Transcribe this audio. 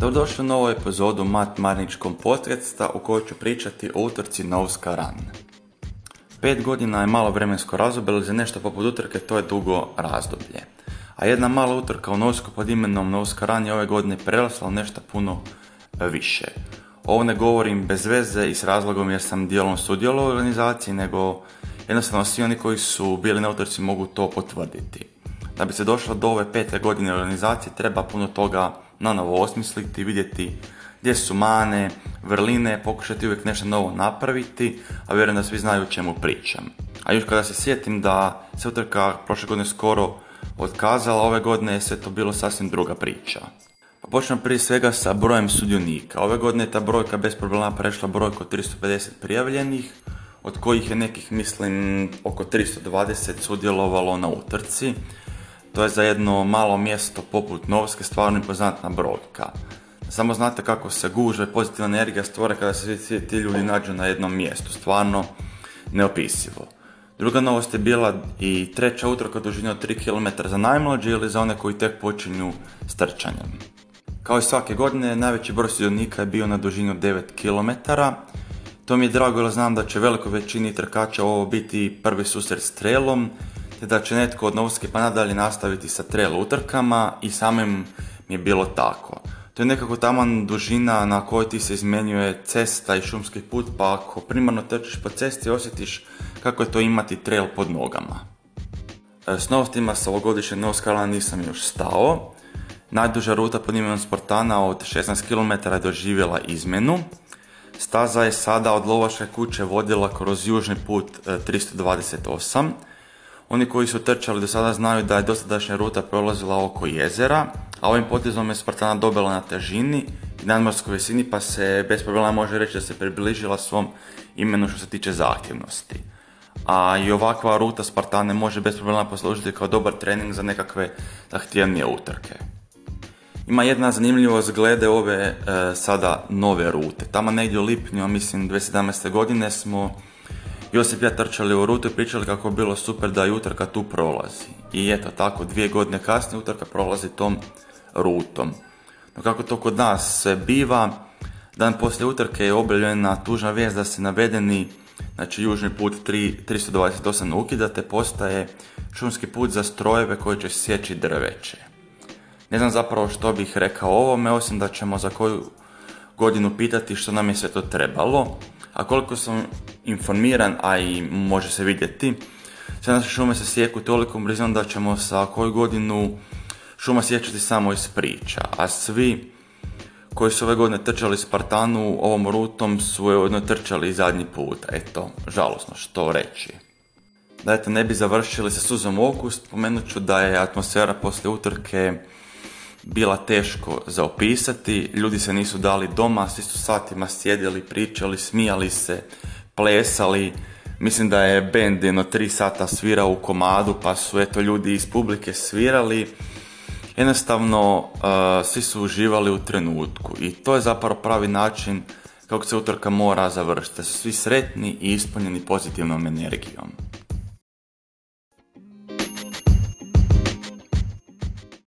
Dobrodošli u novu epizodu Mat Marničkom podcasta u kojoj ću pričati o utrci Novska Ran. Pet godina je malo vremensko razdoblje, ali za nešto poput utrke to je dugo razdoblje. A jedna mala utrka u Novsku pod imenom Novska Ran je ove godine prerasla nešto puno više. Ovo ne govorim bez veze i s razlogom jer sam dijelom sudjelovao u organizaciji, nego jednostavno svi oni koji su bili na utrci mogu to potvrditi. Da bi se došlo do ove pete godine organizacije treba puno toga na novo osmisliti, vidjeti gdje su mane, vrline, pokušati uvijek nešto novo napraviti, a vjerujem da svi znaju o čemu pričam. A još kada se sjetim da se utrka prošle godine skoro otkazala, ove godine je sve to bilo sasvim druga priča. Pa počnem prije svega sa brojem sudionika. Ove godine je ta brojka bez problema prešla brojku od 350 prijavljenih, od kojih je nekih, mislim, oko 320 sudjelovalo na utrci. To je za jedno malo mjesto poput Novske stvarno impozantna brojka. Samo znate kako se guže pozitivna energija stvore kada se svi ti ljudi nađu na jednom mjestu. Stvarno neopisivo. Druga novost je bila i treća utrka dužine od 3 km za najmlađe ili za one koji tek počinju s trčanjem. Kao i svake godine, najveći broj sudionika je bio na dužini od 9 km. To mi je drago jer znam da će velikoj većini trkača ovo biti prvi susret s trailom, te da će netko od Novske pa nadalje nastaviti sa trail utrkama i samim mi je bilo tako. To je nekako taman dužina na kojoj ti se izmenjuje cesta i šumski put, pa ako primarno trčiš po cesti osjetiš kako je to imati trail pod nogama. E, s novostima sa ovogodišnje Novskala nisam još stao. Najduža ruta pod imenom Sportana od 16 km je doživjela izmenu. Staza je sada od Lovaške kuće vodila kroz južni put 328. Oni koji su trčali do sada znaju da je dosadašnja ruta prolazila oko jezera, a ovim potezom je Spartana dobila na težini i nadmorskoj visini pa se bez problema može reći da se približila svom imenu što se tiče zahtjevnosti. A i ovakva ruta Spartane može bez problema poslužiti kao dobar trening za nekakve zahtjevnije utrke. Ima jedna zanimljivost glede ove e, sada nove rute. Tamo negdje u lipnju, mislim 2017. godine smo Josip ja trčali u rutu i pričali kako je bilo super da i utrka tu prolazi. I eto tako, dvije godine kasnije utrka prolazi tom rutom. No kako to kod nas biva, dan poslije utrke je objavljena tužna vijest da se navedeni znači južni put 3, 328 ukida te postaje šumski put za strojeve koji će sjeći drveće. Ne znam zapravo što bih rekao ovome, osim da ćemo za koju godinu pitati što nam je sve to trebalo. A koliko sam informiran, a i može se vidjeti, sve naše šume se sjeku toliko brzinom da ćemo sa koju godinu šuma sjećati samo iz priča, a svi koji su ove godine trčali Spartanu ovom rutom su ujedno trčali zadnji put. Eto, žalosno što reći. Da eto ne bi završili sa suzom oku, spomenut ću da je atmosfera poslije utrke bila teško za opisati, ljudi se nisu dali doma, svi su satima sjedili, pričali, smijali se, plesali, mislim da je bend jedno tri sata svirao u komadu, pa su eto ljudi iz publike svirali, jednostavno uh, svi su uživali u trenutku i to je zapravo pravi način kako se utrka mora završiti, svi sretni i ispunjeni pozitivnom energijom.